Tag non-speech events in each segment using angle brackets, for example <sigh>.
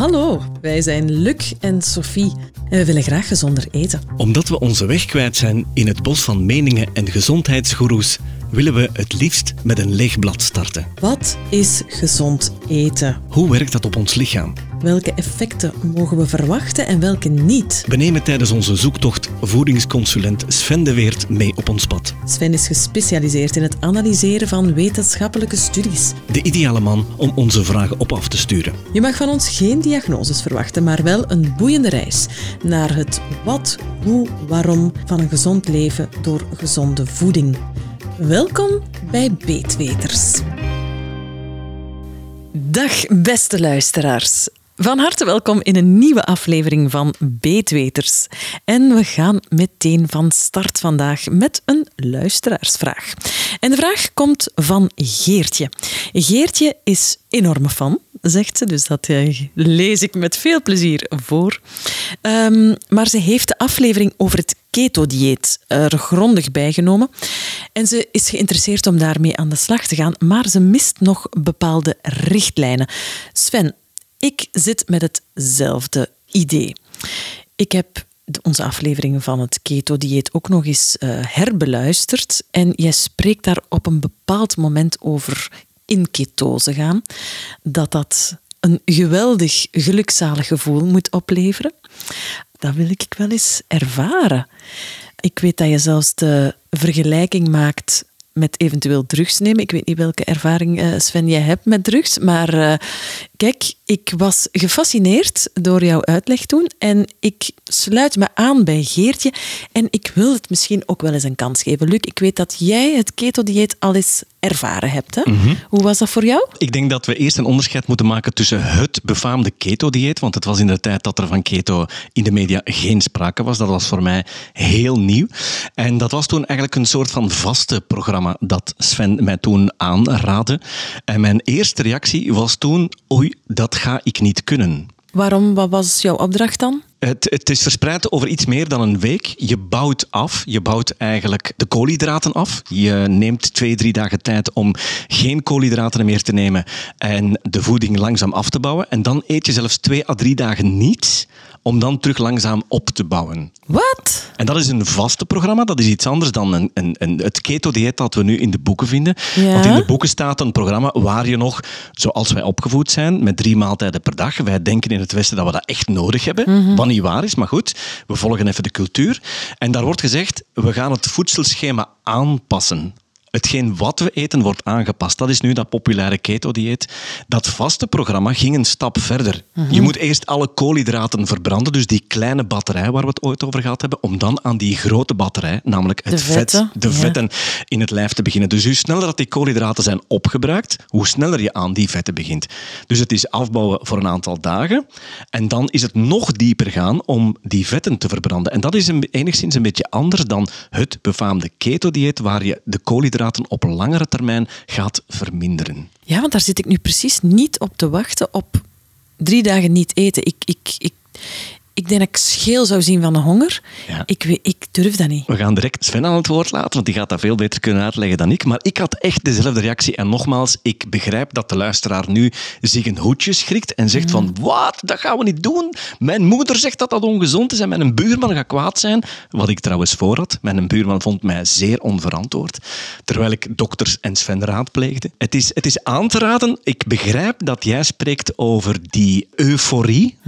Hallo, wij zijn Luc en Sophie en we willen graag gezonder eten. Omdat we onze weg kwijt zijn in het bos van meningen en gezondheidsgoeroes, willen we het liefst met een leeg blad starten. Wat is gezond eten? Hoe werkt dat op ons lichaam? Welke effecten mogen we verwachten en welke niet? We nemen tijdens onze zoektocht voedingsconsulent Sven de Weert mee op ons pad. Sven is gespecialiseerd in het analyseren van wetenschappelijke studies. De ideale man om onze vragen op af te sturen. Je mag van ons geen diagnoses verwachten, maar wel een boeiende reis naar het wat, hoe, waarom van een gezond leven door gezonde voeding. Welkom bij Beetweters. Dag beste luisteraars. Van harte welkom in een nieuwe aflevering van Beetweters. En we gaan meteen van start vandaag met een luisteraarsvraag. En de vraag komt van Geertje. Geertje is enorme fan, zegt ze, dus dat eh, lees ik met veel plezier voor. Um, maar ze heeft de aflevering over het keto-dieet er grondig bijgenomen. En ze is geïnteresseerd om daarmee aan de slag te gaan, maar ze mist nog bepaalde richtlijnen. Sven, ik zit met hetzelfde idee. Ik heb onze afleveringen van het keto-dieet ook nog eens uh, herbeluisterd. En jij spreekt daar op een bepaald moment over in ketose gaan. Dat dat een geweldig gelukzalig gevoel moet opleveren. Dat wil ik wel eens ervaren. Ik weet dat je zelfs de vergelijking maakt met eventueel drugs nemen. Ik weet niet welke ervaring, uh, Sven, jij hebt met drugs. Maar uh, kijk, ik was gefascineerd door jouw uitleg toen. En ik sluit me aan bij Geertje. En ik wil het misschien ook wel eens een kans geven. Luc, ik weet dat jij het keto-dieet al eens ervaren hebt. Hè? Mhm. Hoe was dat voor jou? Ik denk dat we eerst een onderscheid moeten maken tussen het befaamde keto-dieet. Want het was in de tijd dat er van keto in de media geen sprake was. Dat was voor mij heel nieuw. En dat was toen eigenlijk een soort van vaste programma dat Sven mij toen aanraadde. En mijn eerste reactie was toen, oei, dat ga ik niet kunnen. Waarom? Wat was jouw opdracht dan? Het, het, is verspreid over iets meer dan een week. Je bouwt af. Je bouwt eigenlijk de koolhydraten af. Je neemt twee, drie dagen tijd om geen koolhydraten meer te nemen en de voeding langzaam af te bouwen. En dan eet je zelfs twee à drie dagen niets om dan terug langzaam op te bouwen. Wat? En dat is een vaste programma. Dat is iets anders dan een, een, een het keto-dieet dat we nu in de boeken vinden. Ja? Want in de boeken staat een programma waar je nog, zoals wij opgevoed zijn, met drie maaltijden per dag. Wij denken in het Westen dat we dat echt nodig hebben. Wat niet waar is, maar goed. We volgen even de cultuur. En daar wordt gezegd, we gaan het voedselschema aanpassen hetgeen wat we eten wordt aangepast. Dat is nu dat populaire keto-dieet. Dat vaste programma ging een stap verder. Je moet eerst alle koolhydraten verbranden, dus die kleine batterij waar we het ooit over gehad hebben, om dan aan die grote batterij, namelijk het De vet, de ja. vetten in het lijf te beginnen. Dus hoe sneller dat die koolhydraten zijn opgebruikt, hoe sneller je aan die vetten begint. Dus het is afbouwen voor een aantal dagen en dan is het nog dieper gaan om die vetten te verbranden. En dat is een, enigszins een beetje anders dan het befaamde keto-dieet, waar je de koolhydraten op langere termijn gaat verminderen. Ja, want daar zit ik nu precies niet op te wachten op drie dagen niet eten. Ik, ik, ik, ik denk dat ik scheel zou zien van de honger. Ja. Ik, ik durf dat niet. We gaan direct Sven aan het woord laten, want die gaat dat veel beter kunnen uitleggen dan ik. Maar ik had echt dezelfde reactie. En nogmaals, ik begrijp dat de luisteraar nu zich een hoedje schrikt en zegt van, wat, dat gaan we niet doen. Mijn moeder zegt dat dat ongezond is en mijn buurman gaat kwaad zijn. Wat ik trouwens voor had. Mijn buurman vond mij zeer onverantwoord, terwijl ik dokters en Sven raadpleegde. Het is, het is aan te raden. Ik begrijp dat jij spreekt over die euforie.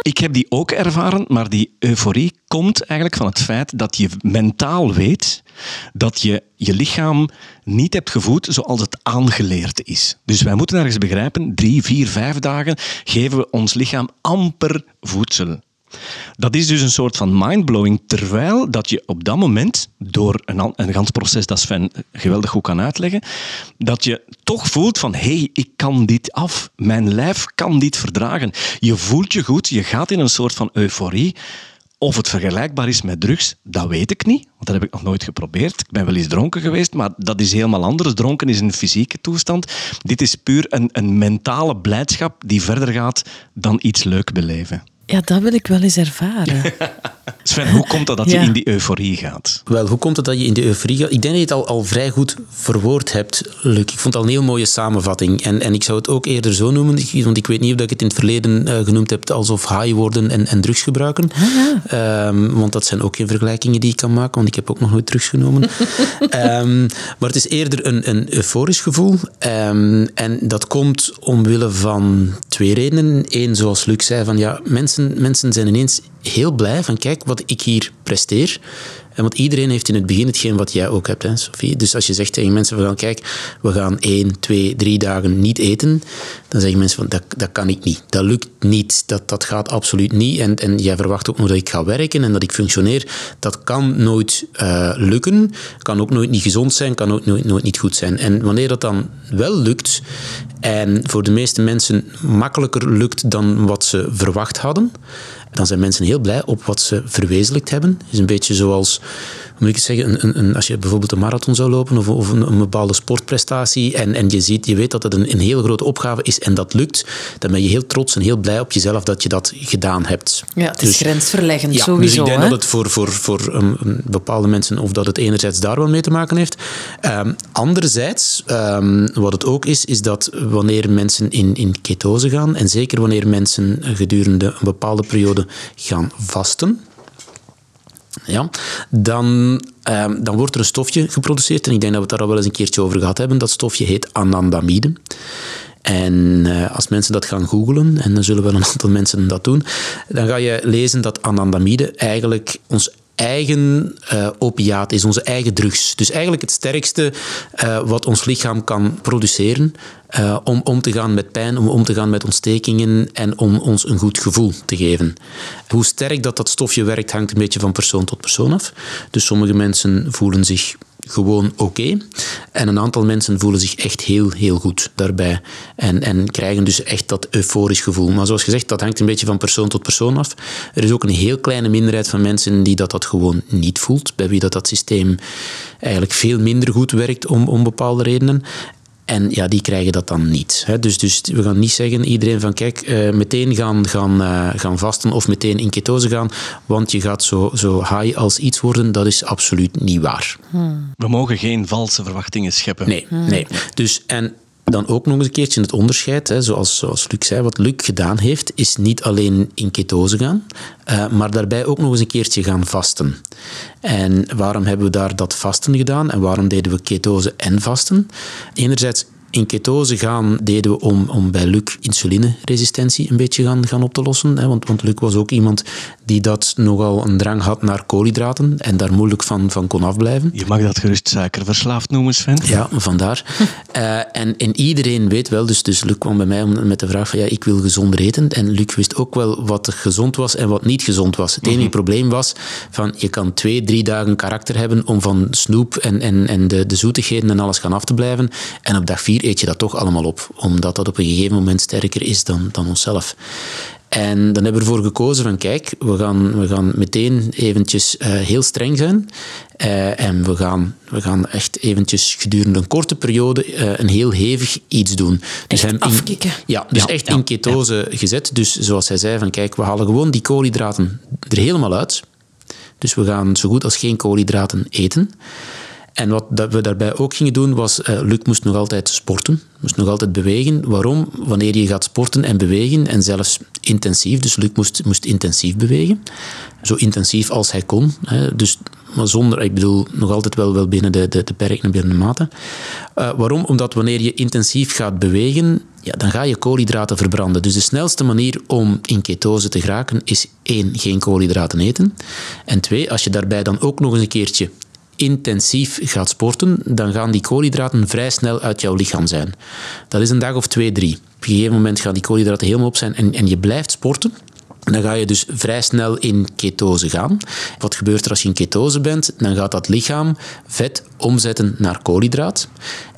Ik heb die ook ervaren, maar die euforie komt eigenlijk van het feit dat je mentaal weet dat je je lichaam niet hebt gevoed zoals het aangeleerd is. Dus wij moeten ergens begrijpen, drie, vier, vijf dagen geven we ons lichaam amper voedsel. Dat is dus een soort van mindblowing, terwijl dat je op dat moment, door een, een gans proces dat Sven geweldig goed kan uitleggen, dat je toch voelt van, hé, hey, ik kan dit af. Mijn lijf kan dit verdragen. Je voelt je goed, je gaat in een soort van euforie. Of het vergelijkbaar is met drugs, dat weet ik niet, want dat heb ik nog nooit geprobeerd. Ik ben wel eens dronken geweest, maar dat is helemaal anders. Dronken is een fysieke toestand. Dit is puur een, een mentale blijdschap die verder gaat dan iets leuk beleven. Ja, dat wil ik wel eens ervaren. <laughs> Sven, hoe komt het dat je in die euforie gaat? Wel, hoe komt het dat je in die euforie gaat? Ik denk dat je het al, al vrij goed verwoord hebt, Luc. Ik vond het al een heel mooie samenvatting. En, en ik zou het ook eerder zo noemen, want ik weet niet of ik het in het verleden uh, genoemd heb alsof high worden en, en drugs gebruiken. Ah, ja. um, want dat zijn ook geen vergelijkingen die ik kan maken, want ik heb ook nog nooit drugs genomen. um, <laughs> maar het is eerder een, een euforisch gevoel. Um, en dat komt omwille van twee redenen. Eén, zoals Luc zei, van ja, mensen, mensen zijn ineens heel blij van kijk wat ik hier presteer. Want iedereen heeft in het begin hetgeen wat jij ook hebt, hè, Sophie. Dus als je zegt tegen mensen van kijk, we gaan één, twee, drie dagen niet eten, dan zeggen mensen van dat, dat kan ik niet. Dat lukt niet. Dat, dat gaat absoluut niet. En, en jij verwacht ook nog dat ik ga werken en dat ik functioneer. Dat kan nooit uh, lukken. Kan ook nooit niet gezond zijn, kan ook nooit, nooit niet goed zijn. En wanneer dat dan wel lukt, en voor de meeste mensen makkelijker lukt dan wat ze verwacht hadden, dan zijn mensen heel blij op wat ze verwezenlijkt hebben. Het is een beetje zoals, moet ik het zeggen, een, een, als je bijvoorbeeld een marathon zou lopen of, of een, een, bepaalde sportprestatie en, en je, ziet, je weet dat het een, een heel grote opgave is en dat lukt, dan ben je heel trots en heel blij op jezelf dat je dat gedaan hebt. Ja, het is dus, grensverleggend, ja, sowieso. Dus ik denk hè? dat het voor, voor, voor um, bepaalde mensen, of dat het enerzijds daar wel mee te maken heeft. Um, anderzijds, um, wat het ook is, is dat wanneer mensen in, in ketose gaan, en zeker wanneer mensen gedurende een bepaalde periode gaan vasten, ja, dan, uh, dan wordt er een stofje geproduceerd. En ik denk dat we het daar al wel eens een keertje over gehad hebben. Dat stofje heet anandamide. En uh, als mensen dat gaan googlen, en dan zullen wel een <laughs> aantal mensen dat doen, dan ga je lezen dat anandamide eigenlijk ons eigen uh, is, onze eigen drugs. Dus eigenlijk het sterkste uh, wat ons lichaam kan produceren uh, om om te gaan met pijn, om om te gaan met ontstekingen en om ons een goed gevoel te geven. Hoe sterk dat dat stofje werkt, hangt een beetje van persoon tot persoon af. Dus sommige mensen voelen zich gewoon oké. En een aantal mensen voelen zich echt heel, heel goed daarbij. En, en krijgen dus echt dat euforisch gevoel. Maar zoals gezegd, dat hangt een beetje van persoon tot persoon af. Er is ook een heel kleine minderheid van mensen die dat, dat gewoon niet voelt. Bij wie dat, dat systeem eigenlijk veel minder goed werkt om, om bepaalde redenen. En ja, die krijgen dat dan niet. Hè. Dus, dus we gaan niet zeggen, iedereen van kijk, uh, meteen gaan, gaan, uh, gaan vasten of meteen in ketose gaan, want je gaat zo, zo high als iets worden. Dat is absoluut niet waar. Hmm. We mogen geen valse verwachtingen scheppen. Nee, hmm. nee. Dus, en dan ook nog eens een keertje het onderscheid, hè, zoals, zoals Luc zei, wat Luc gedaan heeft, is niet alleen in ketose gaan, uh, maar daarbij ook nog eens een keertje gaan vasten. En waarom hebben we daar dat vasten gedaan en waarom deden we ketose en vasten? Enerzijds in ketose gaan deden we om, om bij Luc insulineresistentie een beetje gaan, gaan op te lossen. Hè, want, want Luc was ook iemand die dat nogal een drang had naar koolhydraten en daar moeilijk van, van kon afblijven. Je mag dat gerust suikerverslaafd noemen, Sven. Ja, vandaar. uh, <laughs> en, en iedereen weet wel, dus, dus Luc kwam bij mij met de vraag van ja, ik wil gezonder eten. En Luc wist ook wel wat gezond was en wat niet gezond was. Het enige mm -hmm. probleem was van je kan twee, drie dagen karakter hebben om van snoep en, en, en de, de zoetigheden en alles gaan af te blijven. En op dag vier eet je dat toch allemaal op, omdat dat op een gegeven moment sterker is dan, dan onszelf. En dan hebben we ervoor gekozen van kijk, we gaan, we gaan meteen eventjes uh, heel streng zijn. Uh, en we gaan, we gaan echt eventjes gedurende een korte periode uh, een heel hevig iets doen. Dus echt afkicken. Ja, dus ja, echt ja, in ketose ja. gezet. Dus zoals hij zei, van kijk, we halen gewoon die koolhydraten er helemaal uit. Dus we gaan zo goed als geen koolhydraten eten. En wat we daarbij ook gingen doen, was uh, Luc moest nog altijd sporten, moest nog altijd bewegen. Waarom? Wanneer je gaat sporten en bewegen, en zelfs intensief, dus Luc moest, moest intensief bewegen. Zo intensief als hij kon. Hè. Dus, maar zonder, ik bedoel, nog altijd wel, wel binnen de, de, de perken binnen de mate. Uh, waarom? Omdat wanneer je intensief gaat bewegen, ja, dan ga je koolhydraten verbranden. Dus de snelste manier om in ketose te geraken is één, geen koolhydraten eten. En twee, als je daarbij dan ook nog eens een keertje intensief gaat sporten, dan gaan die koolhydraten vrij snel uit jouw lichaam zijn. Dat is een dag of twee, drie. Op een gegeven moment gaan die koolhydraten helemaal op zijn en, en je blijft sporten. Dan ga je dus vrij snel in ketose gaan. Wat gebeurt er als je in ketose bent? Dan gaat dat lichaam vet omzetten naar koolhydraat.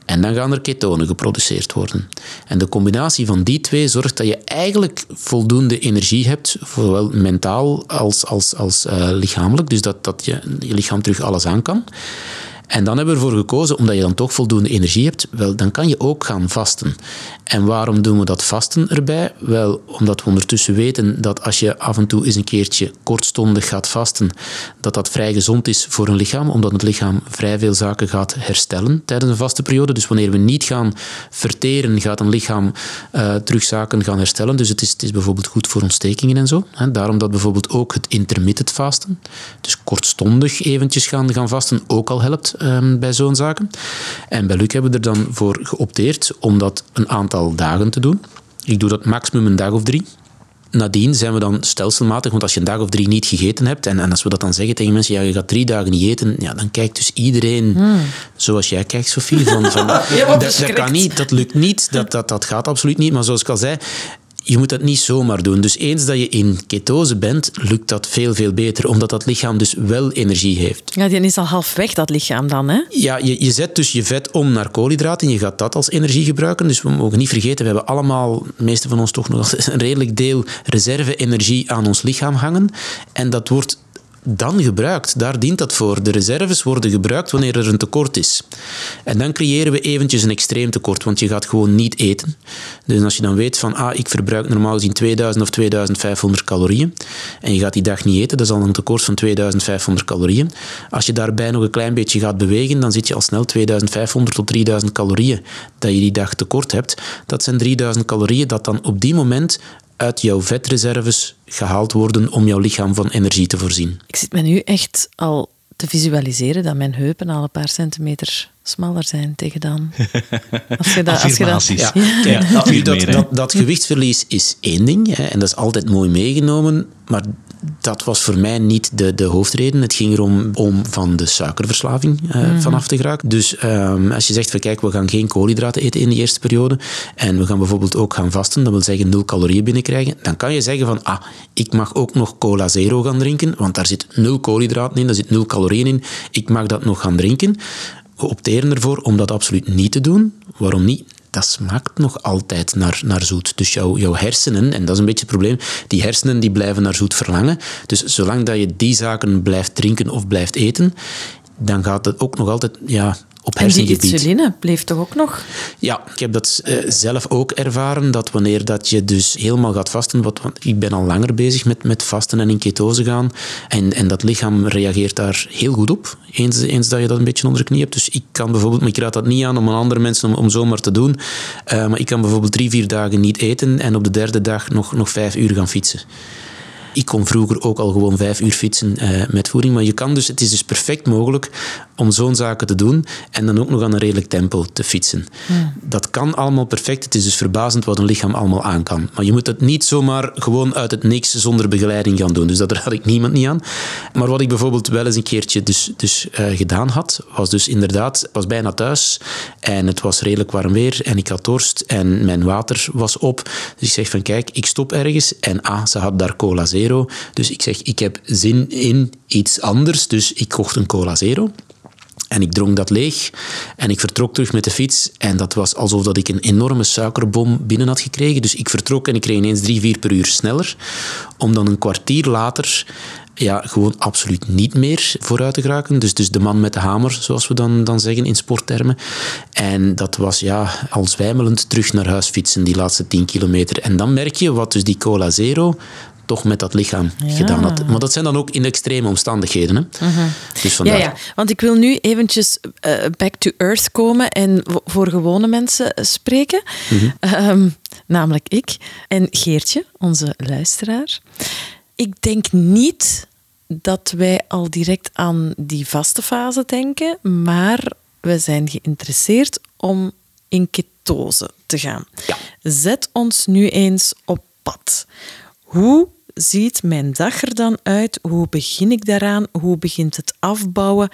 En dan gaan er ketonen geproduceerd worden. En de combinatie van die twee zorgt dat je eigenlijk voldoende energie hebt, zowel mentaal als, als, als uh, lichamelijk. Dus dat, dat je, je lichaam terug alles aan kan. En dan hebben we ervoor gekozen, omdat je dan toch voldoende energie hebt, wel, dan kan je ook gaan vasten. En waarom doen we dat vasten erbij? Wel, omdat we ondertussen weten dat als je af en toe eens een keertje kortstondig gaat vasten, dat dat vrij gezond is voor een lichaam, omdat het lichaam vrij veel zaken gaat herstellen tijdens een vaste periode. Dus wanneer we niet gaan verteren, gaat een lichaam uh, terug zaken gaan herstellen. Dus het is, het is bijvoorbeeld goed voor ontstekingen en zo. Daarom dat bijvoorbeeld ook het intermittent vasten, dus kortstondig eventjes gaan, gaan vasten, ook al helpt um, bij zo'n zaken. En bij Luc hebben we er dan voor geopteerd om dat een aantal dagen te doen. Ik doe dat maximum een dag of drie. Nadien zijn we dan stelselmatig, want als je een dag of drie niet gegeten hebt, en, en als we dat dan zeggen tegen mensen, ja, je gaat drie dagen niet eten, ja, dan kijkt dus iedereen hmm. zoals jij kijkt, Sophie. Van, van, <laughs> dat, dat, kan niet, dat lukt niet, dat, dat, dat gaat absoluut niet. Maar zoals ik al zei, je moet dat niet zomaar doen. Dus eens dat je in ketose bent, lukt dat veel, veel beter. Omdat dat lichaam dus wel energie heeft. Ja, die is al half weg, dat lichaam dan, hè? Ja, je, je zet dus je vet om naar koolhydraten. Je gaat dat als energie gebruiken. Dus we mogen niet vergeten, we hebben allemaal, de meeste van ons toch nog een redelijk deel reserve-energie aan ons lichaam hangen. En dat wordt dan gebruikt. Daar dient dat voor. De reserves worden gebruikt wanneer er een tekort is. En dan creëren we eventjes een extreem tekort, want je gaat gewoon niet eten. Dus als je dan weet van, ah, ik verbruik normaal gezien 2000 of 2500 calorieën, en je gaat die dag niet eten, dat is al een tekort van 2500 calorieën. Als je daarbij nog een klein beetje gaat bewegen, dan zit je al snel 2500 tot 3000 calorieën dat je die dag tekort hebt. Dat zijn 3000 calorieën dat dan op die moment uit jouw vetreserves gehaald worden om jouw lichaam van energie te voorzien. Ik zit me nu echt al te visualiseren dat mijn heupen al een paar centimeter smaller zijn tegen dan. <laughs> Als je dat, als je dat, ja. ja. dat, dat, dat, gewichtsverlies is één ding hè, en dat is altijd mooi meegenomen, maar dat was voor mij niet de, de hoofdreden. Het ging erom om van de suikerverslaving uh, vanaf te geraken. Dus um, als je zegt van kijk, we gaan geen koolhydraten eten in de eerste periode en we gaan bijvoorbeeld ook gaan vasten, dat wil zeggen nul calorieën binnenkrijgen, dan kan je zeggen van ah, ik mag ook nog cola zero gaan drinken, want daar zit nul koolhydraten in, daar zit nul calorieën in. Ik mag dat nog gaan drinken. We opteren ervoor om dat absoluut niet te doen. Waarom niet? Dat smaakt nog altijd naar, naar zoet. Dus jouw, jouw hersenen, en dat is een beetje het probleem, die hersenen die blijven naar zoet verlangen. Dus zolang dat je die zaken blijft drinken of blijft eten, dan gaat het ook nog altijd ja, op En die insuline bleef toch ook nog? Ja, ik heb dat uh, zelf ook ervaren, dat wanneer dat je dus helemaal gaat vasten, wat, want ik ben al langer bezig met, met vasten en in ketose gaan, en, en dat lichaam reageert daar heel goed op, eens, eens dat je dat een beetje onder de knie hebt. Dus ik kan bijvoorbeeld, maar ik raad dat niet aan om aan andere mensen om, om zomaar te doen, uh, maar ik kan bijvoorbeeld drie, vier dagen niet eten en op de derde dag nog, nog vijf uur gaan fietsen. Ik kon vroeger ook al gewoon vijf uur fietsen uh, met voeding. Maar je kan dus, het is dus perfect mogelijk om zo'n zaken te doen en dan ook nog aan een redelijk tempo te fietsen. Dat kan allemaal perfect. Het is dus verbazend wat een lichaam allemaal aan kan. Maar je moet het niet zomaar gewoon uit het niks zonder begeleiding gaan doen. Dus dat raad ik niemand niet aan. Maar wat ik bijvoorbeeld wel eens een keertje dus, dus uh, gedaan had, was dus inderdaad, was bijna thuis en het was redelijk warm weer en ik had dorst en mijn water was op. Dus ik zeg van kijk, ik stop ergens en ah, ze had daar cola zero dus ik zeg, ik heb zin in iets anders, dus ik kocht een cola zero. En ik dronk dat leeg en ik vertrok terug met de fiets. En dat was alsof dat ik een enorme suikerbom binnen had gekregen. Dus ik vertrok en ik reed ineens drie, vier per uur sneller. Om dan een kwartier later ja, gewoon absoluut niet meer vooruit te geraken. Dus, dus de man met de hamer, zoals we dan, dan zeggen in sporttermen. En dat was ja, al zwijmelend terug naar huis fietsen, die laatste 10 kilometer. En dan merk je wat dus die cola zero toch met dat lichaam gedaan had. Maar dat zijn dan ook in extreme omstandigheden. Hè? Mhm. dus vandaar... ja, ja, want ik wil nu eventjes uh, back to earth komen en voor gewone mensen spreken. Mhm. Ehm, namelijk ik en Geertje, onze luisteraar. Ik denk niet dat wij al direct aan die vaste fase denken, maar we zijn geïnteresseerd om in ketose te gaan. Ja. Zet ons nu eens op pad. Hoe ziet mijn dag er dan uit? Hoe begin ik daaraan? Hoe begint het afbouwen?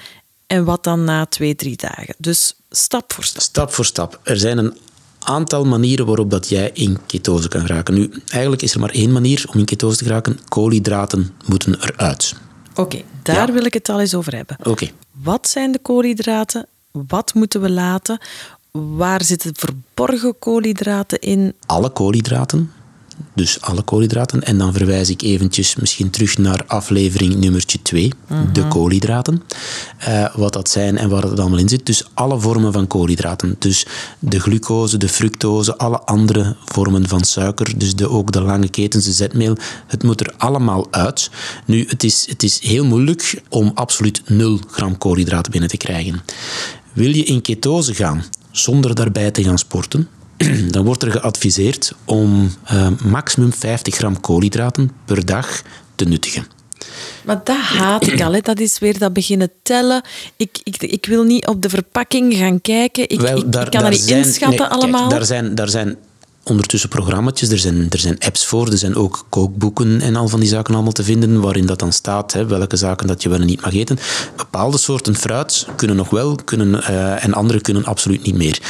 En wat dan na twee, drie dagen? Dus stap voor stap. Stap voor stap. Er zijn een aantal manieren waarop dat jij in ketose kan raken. Nu, eigenlijk is er maar één manier om in ketose te geraken. Koolhydraten moeten eruit. Oké, daar wil ik het al eens over hebben. Oké. Wat zijn de koolhydraten? Wat moeten we laten? Waar zitten verborgen koolhydraten in? Alle koolhydraten dus alle koolhydraten. En dan verwijs ik eventjes misschien terug naar aflevering nummertje 2, de koolhydraten. Uh, wat dat zijn en waar het allemaal in zit. Dus alle vormen van koolhydraten. Dus de glucose, de fructose, alle andere vormen van suiker. Dus de, ook de lange ketens, de zetmeel. Het moet er allemaal uit. Nu, het is, het is heel moeilijk om absoluut 0 gram koolhydraten binnen te krijgen. Wil je in ketose gaan zonder daarbij te gaan sporten, <clears throat> dan wordt er geadviseerd om uh, maximum 50 gram koolhydraten per dag te nuttigen. Maar dat haat ik al. Hè. Dat is weer dat beginnen tellen. Ik, ik, ik wil niet op de verpakking gaan kijken. Ik, ik, kan dat niet inschatten allemaal. daar, zijn, daar zijn ondertussen programma's. Er zijn, er zijn apps voor, er zijn ook kookboeken en al van die zaken allemaal te vinden, waarin dat dan staat, hè, welke zaken dat je wel en niet mag eten. Bepaalde soorten fruit kunnen nog wel, kunnen, uh, en andere kunnen absoluut niet meer.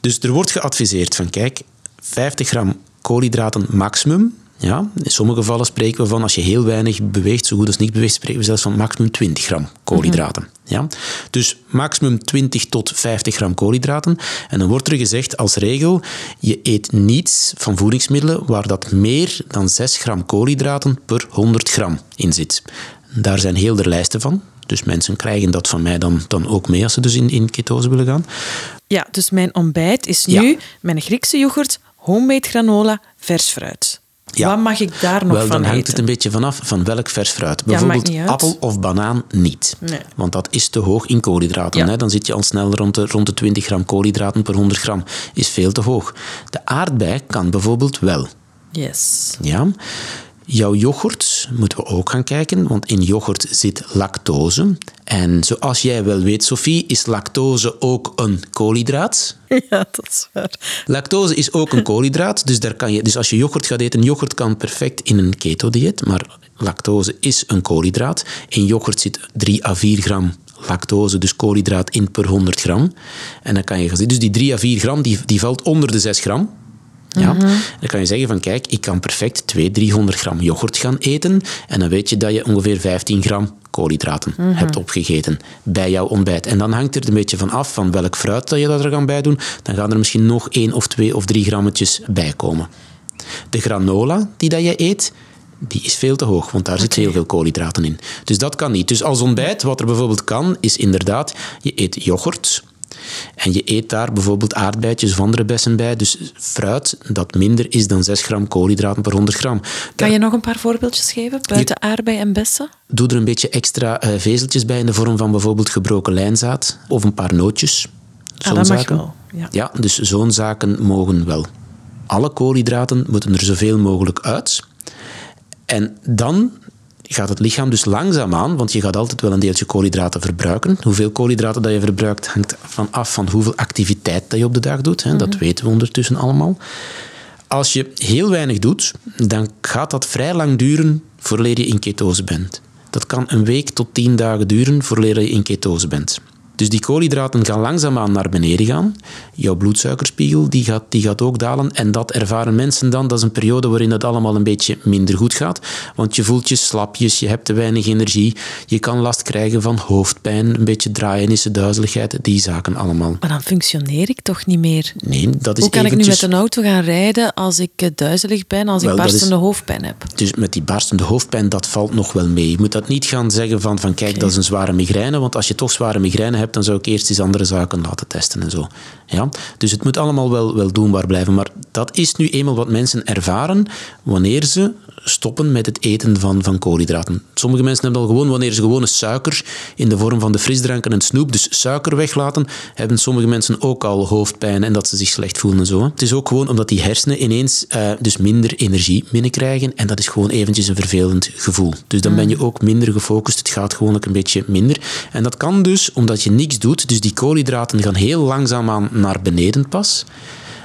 Dus er wordt geadviseerd van, kijk, 50 gram koolhydraten maximum, ja, in sommige gevallen spreken we van, als je heel weinig beweegt, zo goed als niet beweegt, spreken we zelfs van maximum 20 gram koolhydraten. Ja? Dus maximum 20 tot 50 gram koolhydraten. En dan wordt er gezegd als regel, je eet niets van voedingsmiddelen waar dat meer dan 6 gram koolhydraten per 100 gram in zit. Daar zijn heel de lijsten van. Dus mensen krijgen dat van mij dan, dan ook mee als ze dus in, in ketose willen gaan. Ja, dus mijn ontbijt is nu mijn Griekse yoghurt, homemade granola, vers fruit. Ja. Wat mag ik daar nog Wel, van dan hangt het een beetje vanaf van welk vers fruit. Bijvoorbeeld appel of banaan niet. Nee. Want dat is te hoog in koolhydraten. Hè? Dan zit je al snel rond de, rond de 20 gram koolhydraten per 100 gram. Is veel te hoog. De aardbei kan bijvoorbeeld wel. Yes. Ja. Jouw yoghurt moeten we ook gaan kijken, want in yoghurt zit lactose. En zoals jij wel weet, Sophie, is lactose ook een koolhydraat. <laughs> Ja, dat is waar. Lactose is ook een koolhydraat, dus, daar kan je, dus als je yoghurt gaat eten, yoghurt kan perfect in een keto-dieet, maar lactose is een koolhydraat. In yoghurt zit 3 à 4 gram lactose, dus koolhydraat, in per 100 gram. En dan kan je gaan zien, dus die 3 à 4 gram, die, die valt onder de 6 gram. Ja? Mhm. Dan kan je zeggen van kijk, ik kan perfect 200, 300 gram yoghurt gaan eten en dan weet je dat je ongeveer 15 gram koolhydraten mhm. hebt opgegeten bij jouw ontbijt. En dan hangt er een beetje van af van welk fruit dat je dat er gaan bij doen. Dan gaan er misschien nog 1 of 2 of 3 grammetjes bij komen. De granola die dat je eet, die is veel te hoog, want daar zit heel veel koolhydraten in. Dus dat kan niet. Dus als ontbijt, wat er bijvoorbeeld kan, is inderdaad, je eet yoghurt, en je eet daar bijvoorbeeld aardbeidjes of andere bessen bij. Dus fruit dat minder is dan 6 gram koolhydraten per 100 gram. Kan je nog een paar voorbeeldjes geven buiten aardbei en bessen? Doe er een beetje extra uh, vezeltjes bij in de vorm van bijvoorbeeld gebroken lijnzaad of een paar nootjes. Ah, dat zaken. mag wel. Ja. ja, dus zo'n zaken mogen wel. Alle koolhydraten moeten er zoveel mogelijk uit. En dan gaat het lichaam dus langzaamaan, want je gaat altijd wel een deeltje koolhydraten verbruiken. Hoeveel koolhydraten dat je verbruikt hangt van af van hoeveel activiteit dat je op de dag doet. Hè. Dat mhm. weten we ondertussen allemaal. Als je heel weinig doet, dan gaat dat vrij lang duren voordat je in ketose bent. Dat kan een week tot tien dagen duren voordat je in ketose bent. Dus die koolhydraten gaan langzaamaan naar beneden gaan. Jouw bloedsuikerspiegel die gaat, die gaat ook dalen. En dat ervaren mensen dan. Dat is een periode waarin het allemaal een beetje minder goed gaat. Want je voelt je slapjes, je hebt te weinig energie. Je kan last krijgen van hoofdpijn, een beetje draaienissen, duizeligheid. Die zaken allemaal. Maar dan functioneer ik toch niet meer? Nee, dat is Hoe kan eventjes... ik nu met een auto gaan rijden als ik eh, duizelig ben, als ik barstende hoofdpijn heb? Dus met die barstende hoofdpijn, dat valt nog wel mee. Je moet dat niet gaan zeggen van, van kijk, dat is een zware migraine. Want als je toch zware migraine hebt, dan zou ik eerst eens andere zaken laten testen en zo. Ja? Dus het moet allemaal wel, wel doenbaar blijven. Maar dat is nu eenmaal wat mensen ervaren wanneer ze stoppen met het eten van, van koolhydraten. Sommige mensen hebben al gewoon, wanneer ze gewone suiker in de vorm van de frisdranken en snoep, dus suiker weglaten, hebben sommige mensen ook al hoofdpijn en dat ze zich slecht voelen en zo. Het is ook gewoon omdat die hersenen ineens uh, dus minder energie binnenkrijgen en dat is gewoon eventjes een vervelend gevoel. Dus dan ben je ook minder gefocust, het gaat gewoon een beetje minder. En dat kan dus omdat je niks doet, dus die koolhydraten gaan heel langzaamaan naar beneden pas.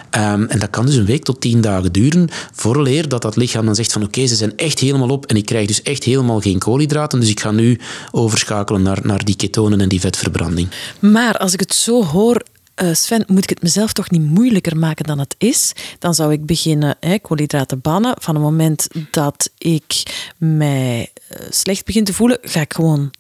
Ehm, en dat kan dus een week tot tien dagen duren, vooraleer dat dat lichaam dan zegt van oké, ze zijn echt helemaal op en ik krijg dus echt helemaal geen koolhydraten, dus ik ga nu overschakelen naar, naar die ketonen en die vetverbranding. Maar als ik het zo hoor, uh, Sven, moet ik het mezelf toch niet moeilijker maken dan het is? Dan zou ik beginnen hè, koolhydraten bannen. Van het moment dat ik mij uh, slecht begin te voelen, ga ik gewoon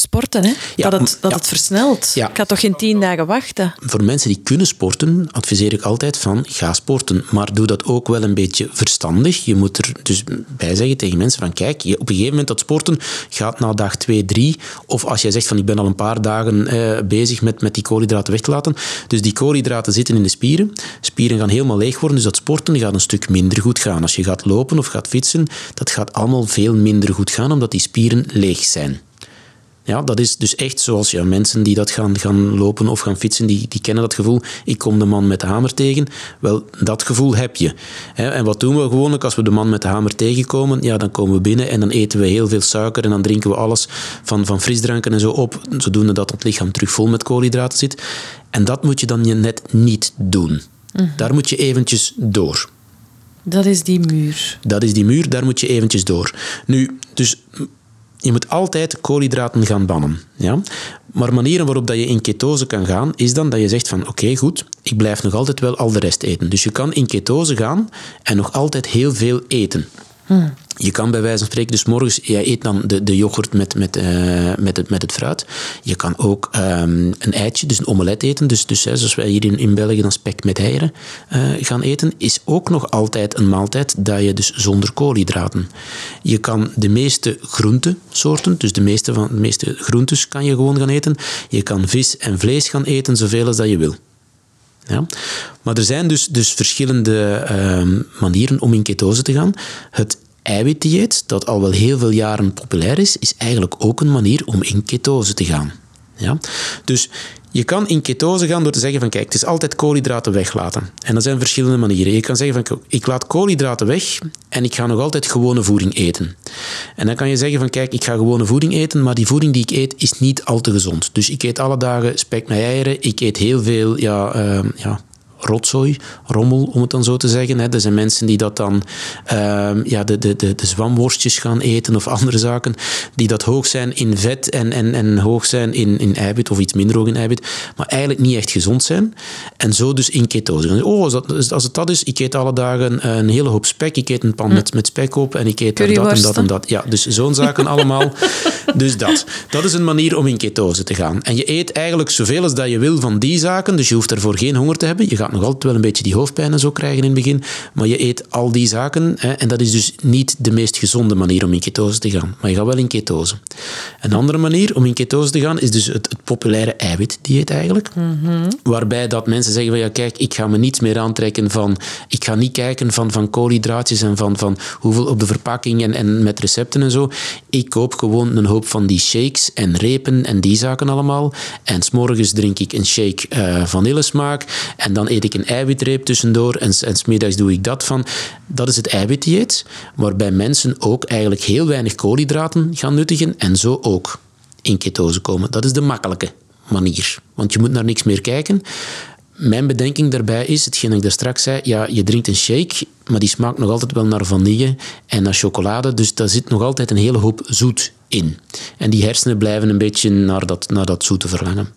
sporten, hè? Ja, dat het, dat ja. het versnelt. Ja. Ik ga toch geen tien dagen wachten? Voor mensen die kunnen sporten, adviseer ik altijd van ga sporten. Maar doe dat ook wel een beetje verstandig. Je moet er dus bij zeggen tegen mensen van kijk, je, op een gegeven moment dat sporten gaat na dag 2, 3. Of als jij zegt van ik ben al een paar dagen eh, bezig met, met die koolhydraten weg te laten. Dus die koolhydraten zitten in de spieren. Spieren gaan helemaal leeg worden, dus dat sporten gaat een stuk minder goed gaan. Als je gaat lopen of gaat fietsen, dat gaat allemaal veel minder goed gaan, omdat die spieren leeg zijn. Ja, dat is dus echt zoals ja, mensen die dat gaan, gaan lopen of gaan fietsen, die, die kennen dat gevoel. Ik kom de man met de hamer tegen. Wel, dat gevoel heb je. Hè, En wat doen we gewoonlijk als we de man met de hamer tegenkomen? Ja, dan komen we binnen en dan eten we heel veel suiker en dan drinken we alles van, van frisdranken en zo op, zodoende dat het lichaam terug vol met koolhydraten zit. En dat moet je dan je net niet doen. Daar moet je eventjes door. Dat is die muur. Dat is die muur, daar moet je eventjes door. Nu, dus je moet altijd koolhydraten gaan bannen. Ja? Maar manieren waarop dat je in ketose kan gaan, is dan dat je zegt van oké, goed, ik blijf nog altijd wel al de rest eten. Dus je kan in ketose gaan en nog altijd heel veel eten. Je kan bij wijze van spreken, dus morgens, jij eet dan de, de yoghurt met, met, eh, met, het, met het fruit. Je kan ook ehm, een eitje, dus een omelet eten. Dus, dus hè, zoals wij hier in, in België dan spek met eieren eh, gaan eten, is ook nog altijd een maaltijd dat je dus zonder koolhydraten. Je kan de meeste groentesoorten, dus de meeste, van, de meeste groentes kan je gewoon gaan eten. Je kan vis en vlees gaan eten, zoveel als dat je wil. Ja? Maar er zijn dus, dus verschillende ehm, manieren om in ketose te gaan. Het eiwitdieet, dat al wel heel veel jaren populair is, is eigenlijk ook een manier om in ketose te gaan. Ja? Dus je kan in ketose gaan door te zeggen van kijk, het is altijd koolhydraten weglaten. En dat zijn verschillende manieren. Je kan zeggen van ik laat koolhydraten weg en ik ga nog altijd gewone voeding eten. En dan kan je zeggen van kijk, ik ga gewone voeding eten, maar die voeding die ik eet is niet al te gezond. Dus ik eet alle dagen spek met eieren, ik eet heel veel ja, ehm, ja, rotzooi, rommel, om het dan zo te zeggen. Hè. Er zijn mensen die dat dan ehm, ja, de, de, de, de zwamworstjes gaan eten of andere zaken, die dat hoog zijn in vet en, en, en hoog zijn in, in eiwit of iets minder hoog in eiwit, maar eigenlijk niet echt gezond zijn. En zo dus in ketose. Oh, als, dat, als het dat is, ik eet alle dagen een hele hoop spek, ik eet een pan met, met spek op en ik eet dat en dat en dat. Ja, dus zo'n zaken <laughs> allemaal. Dus dat. Dat is een manier om in ketose te gaan. En je eet eigenlijk zoveel als dat je wil van die zaken, dus je hoeft ervoor geen honger te hebben. Je gaat nog altijd wel een beetje die hoofdpijn en zo krijgen in het begin, maar je eet al die zaken hè, en dat is dus niet de meest gezonde manier om in ketose te gaan. Maar je gaat wel in ketose. Een andere manier om in ketose te gaan is dus het, het populaire eiwitdieet eigenlijk. Waarbij dat mensen zeggen van ja kijk, ik ga me niets meer aantrekken van, ik ga niet kijken van, van koolhydraatjes en van, van hoeveel op de verpakking en, en met recepten en zo. Ik koop gewoon een hoop van die shakes en repen en die zaken allemaal. En s'morgens drink ik een shake eh vanillesmaak en dan eet ik een eiwitreep tussendoor en, en smiddags doe ik dat van. Dat is het eiwitdieet, waarbij mensen ook eigenlijk heel weinig koolhydraten gaan nuttigen en zo ook in ketose komen. Dat is de makkelijke manier, want je moet naar niks meer kijken. Mijn bedenking daarbij is, hetgeen ik daar straks zei, ja, je drinkt een shake, maar die smaakt nog altijd wel naar vanille en naar chocolade, dus daar zit nog altijd een hele hoop zoet in. En die hersenen blijven een beetje naar dat, naar dat zoete verlangen.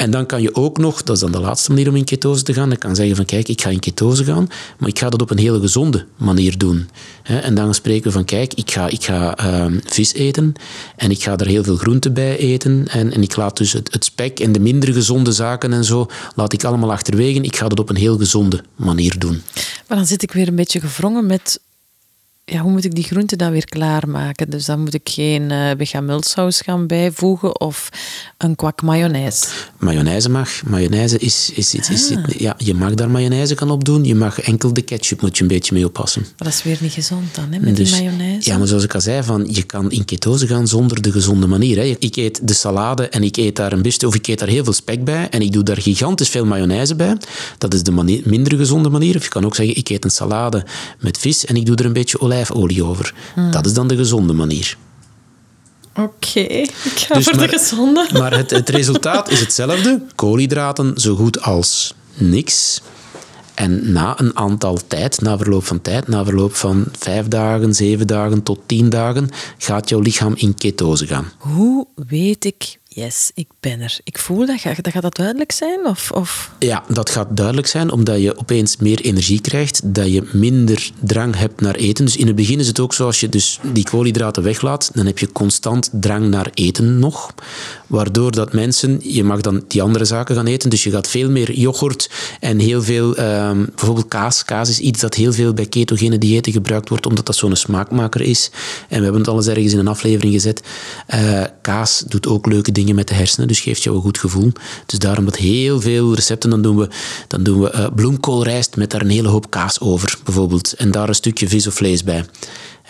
En dan kan je ook nog, dat is dan de laatste manier om in ketose te gaan, kan zeggen van kijk, ik ga in ketose gaan, maar ik ga dat op een hele gezonde manier doen. En dan spreken we van kijk, ik ga, ik ga ehm, vis eten en ik ga er heel veel groente bij eten en, en ik laat dus het, het spek en de minder gezonde zaken en zo, laat ik allemaal achterwege. Ik ga dat op een heel gezonde manier doen. Maar dan zit ik weer een beetje gevrongen met... Ja, hoe moet ik die groenten dan weer klaarmaken? Dus dan moet ik geen uh, bechamelsaus gaan bijvoegen of een kwak mayonaise. Mayonaise mag. Mayonaise is... is, is, is, Ah. ja, je mag daar mayonaise kan op doen. Je mag enkel de ketchup moet je een beetje mee oppassen. Maar dat is weer niet gezond dan, hè, met Dus- die mayonaise. Ja, maar zoals ik al zei, van, je kan in ketose gaan zonder de gezonde manier. Hè. Ik eet de salade en ik eet daar een beste, of ik eet daar heel veel spek bij en ik doe daar gigantisch veel mayonaise bij. Dat is de manier, minder gezonde manier. Of je kan ook zeggen, ik eet een salade met vis en ik doe er een beetje olijfolie over. Hmm. Dat is dan de gezonde manier. Oké, ik ga Dus voor maar- de gezonde. <laughs> Maar het, het resultaat is hetzelfde. Koolhydraten zo goed als niks. En na een aantal tijd, na verloop van tijd, na verloop van vijf dagen, zeven dagen tot tien dagen, gaat jouw lichaam in ketose gaan. Hoe weet ik yes, ik ben er. Ik voel dat. Gaat dat, gaat dat duidelijk zijn? Of, of? Ja, dat gaat duidelijk zijn, omdat je opeens meer energie krijgt, dat je minder drang hebt naar eten. Dus in het begin is het ook zo, als je dus die koolhydraten weglaat, dan heb je constant drang naar eten nog. Waardoor dat mensen, je mag dan die andere zaken gaan eten, dus je gaat veel meer yoghurt en heel veel, ehm, bijvoorbeeld kaas. Kaas is iets dat heel veel bij ketogene diëten gebruikt wordt, omdat dat zo'n smaakmaker is. En we hebben het al eens ergens in een aflevering gezet. Uh, kaas doet ook leuke dingen met de hersenen, dus geeft jou een goed gevoel. Dus daarom dat heel veel recepten, dan doen we, dan doen we uh, bloemkoolrijst met daar een hele hoop kaas over, bijvoorbeeld. En daar een stukje vis of vlees bij.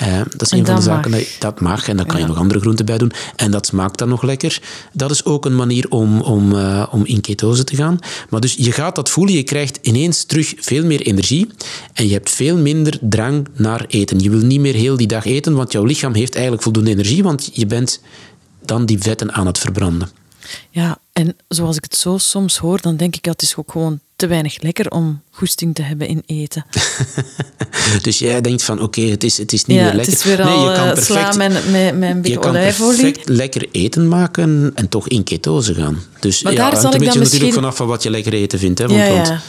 Uh, dat is een van de zaken dat, dat mag. En daar kan je nog andere groenten bij doen. En dat smaakt dan nog lekker. Dat is ook een manier om, om, uh, om in ketose te gaan. Maar dus je gaat dat voelen. Je krijgt ineens terug veel meer energie. En je hebt veel minder drang naar eten. Je wil niet meer heel die dag eten, want jouw lichaam heeft eigenlijk voldoende energie. Want je bent dan die vetten aan het verbranden. Ja, en zoals ik het zo soms hoor, dan denk ik dat het is ook gewoon te weinig lekker om goesting te hebben in eten. <laughs> dus jij denkt van oké, het, is, het is niet meer lekker. Het is weer nee, je kan eh, perfect, met, met, met een beetje olijfolie. Je kan perfect lekker eten maken en toch in ketose gaan. Dus maar ja, daar zal ik dan natuurlijk misschien... vanaf van wat je lekker eten vindt. Hè, want, ja, ja.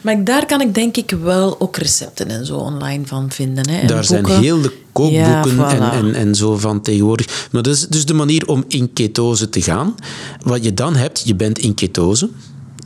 Maar daar kan ik denk ik wel ook recepten en zo online van vinden. Hè. En daar zijn heel de kookboeken Ja, voilà. en, en, en zo van tegenwoordig. Maar dat is dus de manier om in ketose te gaan. Wat je dan hebt, je bent in ketose.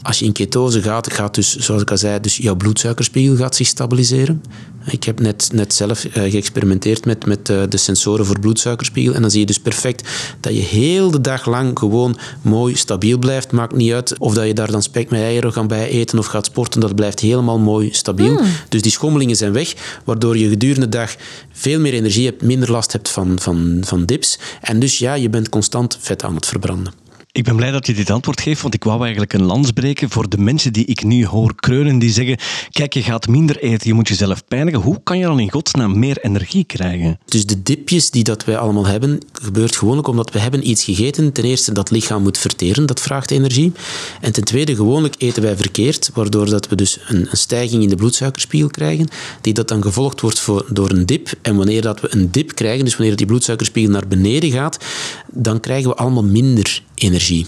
Als je in ketose gaat, gaat dus, zoals ik al zei, dus jouw bloedsuikerspiegel gaat zich stabiliseren. Ik heb net, net zelf eh, geëxperimenteerd met, met eh, de sensoren voor bloedsuikerspiegel. En dan zie je dus perfect dat je heel de dag lang gewoon mooi stabiel blijft. Maakt niet uit of dat je daar dan spek met eieren gaat bij eten of gaat sporten. Dat blijft helemaal mooi stabiel. Dus die schommelingen zijn weg, waardoor je gedurende de dag veel meer energie hebt, minder last hebt van, van, van dips. En dus ja, je bent constant vet aan het verbranden. Ik ben blij dat je dit antwoord geeft, want ik wou eigenlijk een lans breken voor de mensen die ik nu hoor kreunen, die zeggen, kijk, je gaat minder eten, je moet jezelf pijnigen. Hoe kan je dan in godsnaam meer energie krijgen? Dus de dipjes die dat wij allemaal hebben, gebeurt gewoonlijk omdat we hebben iets gegeten. Ten eerste, dat lichaam moet verteren, dat vraagt energie. En ten tweede, gewoonlijk eten wij verkeerd, waardoor dat we dus een, een stijging in de bloedsuikerspiegel krijgen, die dat dan gevolgd wordt voor, door een dip. En wanneer dat we een dip krijgen, dus wanneer die bloedsuikerspiegel naar beneden gaat, dan krijgen we allemaal minder energie.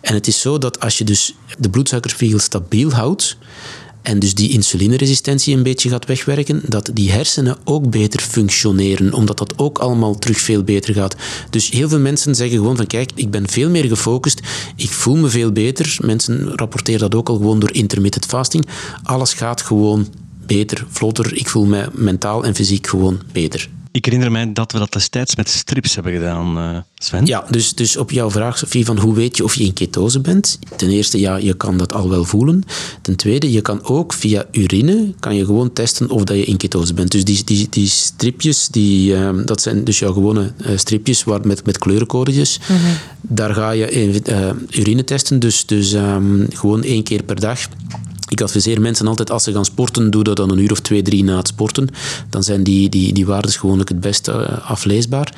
En het is zo dat als je dus de bloedsuikerspiegel stabiel houdt, en dus die insulineresistentie een beetje gaat wegwerken, dat die hersenen ook beter functioneren, omdat dat ook allemaal terug veel beter gaat. Dus heel veel mensen zeggen gewoon van kijk, ik ben veel meer gefocust, ik voel me veel beter. Mensen rapporteren dat ook al gewoon door intermittent fasting. Alles gaat gewoon beter, vlotter. Ik voel me mentaal en fysiek gewoon beter. Ik herinner mij dat we dat destijds met strips hebben gedaan, uh, Sven. Ja, dus, dus op jouw vraag, Sophie, van hoe weet je of je in ketose bent? Ten eerste, ja, je kan dat al wel voelen. Ten tweede, je kan ook via urine kan je gewoon testen of dat je in ketose bent. Dus die, die, die stripjes, die, uh, dat zijn dus jouw gewone uh, stripjes waar, met, met kleurencodetjes. Mm -hmm. Daar ga je urine testen, dus, dus um, gewoon één keer per dag. Ik adviseer mensen altijd, als ze gaan sporten, doe dat dan een uur of twee, drie na het sporten. Dan zijn die, die, die waardes gewoonlijk het beste afleesbaar.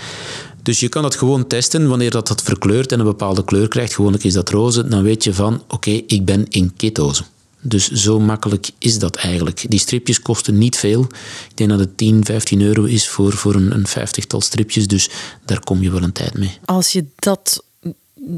Dus je kan dat gewoon testen. Wanneer dat, dat verkleurt en een bepaalde kleur krijgt, gewoonlijk is dat roze, dan weet je van, oké, okay, ik ben in ketose. Dus zo makkelijk is dat eigenlijk. Die stripjes kosten niet veel. Ik denk dat het 10, 15 euro is voor, voor een, een vijftigtal stripjes. Dus daar kom je wel een tijd mee. Als je dat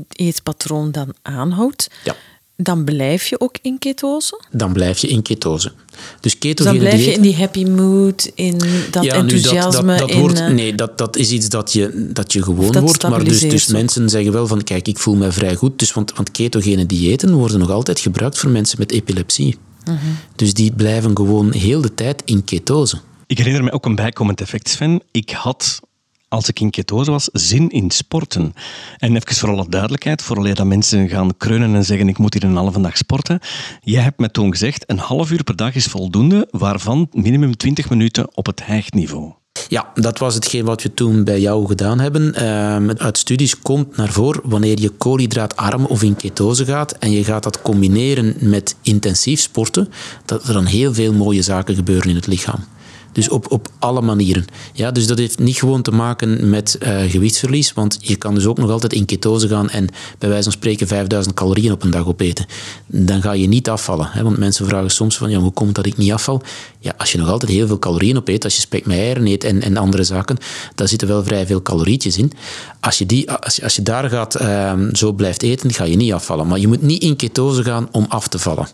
eetpatroon dan aanhoudt, ja dan blijf je ook in ketose? Dan blijf je in ketose. Dus, dus dan blijf je in die happy mood, in dat ja, enthousiasme. Nu dat, dat, dat in, wordt, nee, dat, dat is iets dat je, dat je gewoon dat wordt. Maar dus, dus mensen zeggen wel van, kijk, ik voel me vrij goed. Dus, want, want ketogene diëten worden nog altijd gebruikt voor mensen met epilepsie. -huh. Dus die blijven gewoon heel de tijd in ketose. Ik herinner me ook een bijkomend effect, Sven. Ik had als ik in ketose was, zin in sporten. En even voor alle duidelijkheid, voor dat mensen gaan kreunen en zeggen ik moet hier een halve dag sporten. Jij hebt me toen gezegd, een half uur per dag is voldoende, waarvan minimum 20 minuten op het hijgniveau. Ja, dat was hetgeen wat we toen bij jou gedaan hebben. Uh, uit studies komt naar voren wanneer je koolhydraatarm of in ketose gaat en je gaat dat combineren met intensief sporten, dat er dan heel veel mooie zaken gebeuren in het lichaam. Dus op, op alle manieren. Ja, dus dat heeft niet gewoon te maken met uh, gewichtsverlies, want je kan dus ook nog altijd in ketose gaan en bij wijze van spreken 5000 calorieën op een dag opeten. Dan ga je niet afvallen. Hè? Want mensen vragen soms van, ja, hoe komt dat ik niet afval? Ja, als je nog altijd heel veel calorieën opeet, als je spek met eieren eet en, en andere zaken, daar zitten wel vrij veel calorietjes in. Als je, die, als je, als je daar gaat, uh, zo blijft eten, ga je niet afvallen. Maar je moet niet in ketose gaan om af te vallen.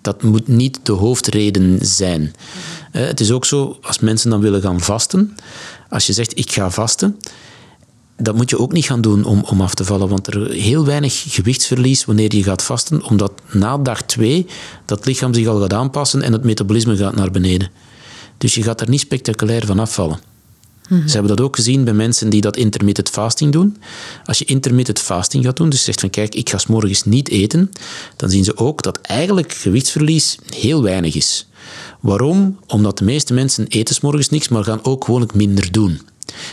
Dat moet niet de hoofdreden zijn. Eh, het is ook zo, als mensen dan willen gaan vasten, als je zegt ik ga vasten, dat moet je ook niet gaan doen om, om af te vallen, want er is heel weinig gewichtsverlies wanneer je gaat vasten, omdat na dag twee dat lichaam zich al gaat aanpassen en het metabolisme gaat naar beneden. Dus je gaat er niet spectaculair van afvallen. Ze hebben dat ook gezien bij mensen die dat intermittent fasting doen. Als je intermittent fasting gaat doen, dus zegt van kijk, ik ga s morgens niet eten, dan zien ze ook dat eigenlijk gewichtsverlies heel weinig is. Waarom? Omdat de meeste mensen eten s morgens niks, maar gaan ook gewoon minder doen.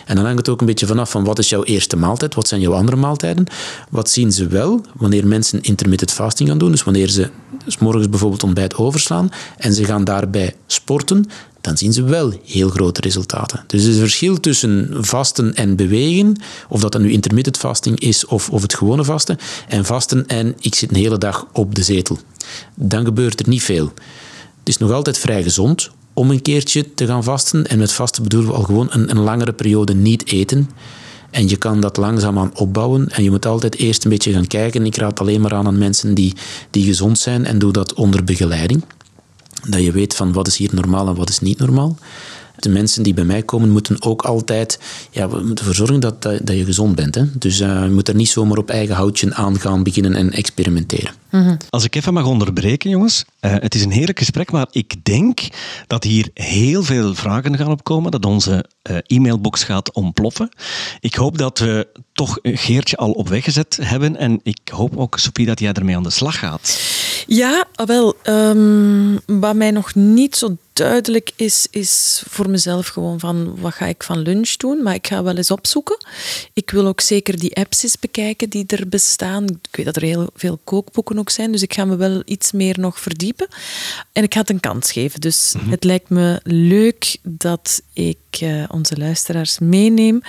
En dan hangt het ook een beetje vanaf van wat is jouw eerste maaltijd, wat zijn jouw andere maaltijden. Wat zien ze wel wanneer mensen intermittent fasting gaan doen, dus wanneer ze s morgens bijvoorbeeld ontbijt overslaan en ze gaan daarbij sporten, dan zien ze wel heel grote resultaten. Dus het verschil tussen vasten en bewegen, of dat dan nu intermittent fasting is of, of het gewone vasten, en vasten en ik zit een hele dag op de zetel. Dan gebeurt er niet veel. Het is nog altijd vrij gezond om een keertje te gaan vasten. En met vasten bedoelen we al gewoon een, een langere periode niet eten. En je kan dat langzaamaan opbouwen. En je moet altijd eerst een beetje gaan kijken. Ik raad alleen maar aan aan mensen die, die gezond zijn en doe dat onder begeleiding. Dat je weet van wat is hier normaal en wat is niet normaal. De mensen die bij mij komen moeten ook altijd ja, we moeten ervoor zorgen dat, dat, je gezond bent. Hè? Dus uh, je moet er niet zomaar op eigen houtje aan gaan beginnen en experimenteren. Mhm. Als ik even mag onderbreken, jongens. Uh, het is een heerlijk gesprek, maar ik denk dat hier heel veel vragen gaan opkomen, dat onze uh, e-mailbox gaat ontploffen. Ik hoop dat we toch een Geertje al op weg gezet hebben en ik hoop ook, Sophie, dat jij ermee aan de slag gaat. Ja, wel. Um, wat mij nog niet zo duidelijk is, is voor mezelf gewoon van wat ga ik van lunch doen. Maar ik ga wel eens opzoeken. Ik wil ook zeker die apps eens bekijken die er bestaan. Ik weet dat er heel veel kookboeken ook zijn, dus ik ga me wel iets meer nog verdiepen. En ik ga het een kans geven. Dus mhm. het lijkt me leuk dat ik uh, onze luisteraars meeneem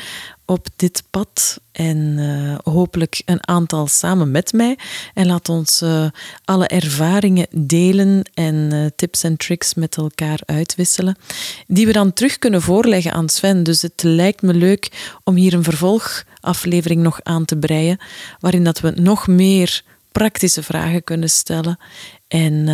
op dit pad en uh, hopelijk een aantal samen met mij. En laat ons uh, alle ervaringen delen en uh, tips en tricks met elkaar uitwisselen, die we dan terug kunnen voorleggen aan Sven. Dus het lijkt me leuk om hier een vervolgaflevering nog aan te breien, waarin dat we nog meer praktische vragen kunnen stellen en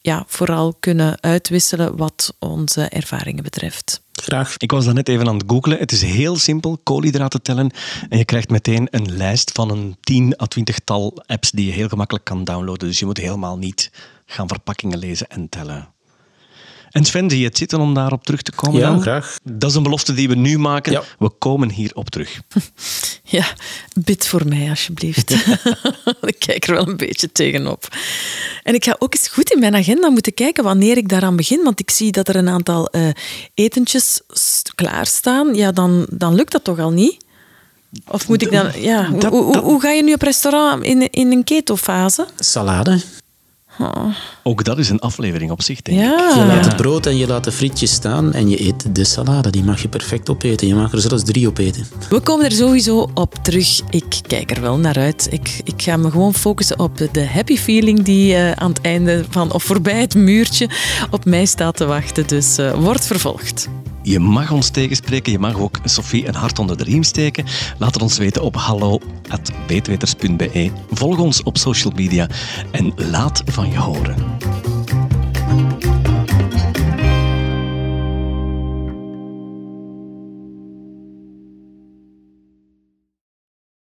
ja, vooral kunnen uitwisselen wat onze ervaringen betreft. Graag. Ik was net even aan het googlen. Het is heel simpel, koolhydraten tellen. En je krijgt meteen een lijst van een 10 à 20 tal apps die je heel gemakkelijk kan downloaden. Dus je moet helemaal niet gaan verpakkingen lezen en tellen. En Sven, zie je het zitten om daarop terug te komen? Ja, graag. Dat is een belofte die we nu maken. We komen hierop terug. <laughs> Ja, bid voor mij alsjeblieft. <laughs> ik kijk er wel een beetje tegenop. En ik ga ook eens goed in mijn agenda moeten kijken wanneer ik daaraan begin. Want ik zie dat er een aantal uh, etentjes klaarstaan. Ja, dan, dan lukt dat toch al niet? Of moet ik dan... Ja, hoe, hoe, ga je nu op restaurant in, in een ketofase? Salade. Ook dat is een aflevering op zich, denk ik. Je laat het brood en je laat de frietjes staan en je eet de salade. Die mag je perfect opeten. Je mag er zelfs drie opeten. We komen er sowieso op terug. Ik kijk er wel naar uit. Ik, ik ga me gewoon focussen op de happy feeling die uh, aan het einde van, of voorbij het muurtje, op mij staat te wachten. Dus uh, wordt vervolgd. Je mag ons tegenspreken. Je mag ook Sophie een hart onder de riem steken. Laat het ons weten op hallo.beetweters.be. Volg ons op social media en laat van je horen.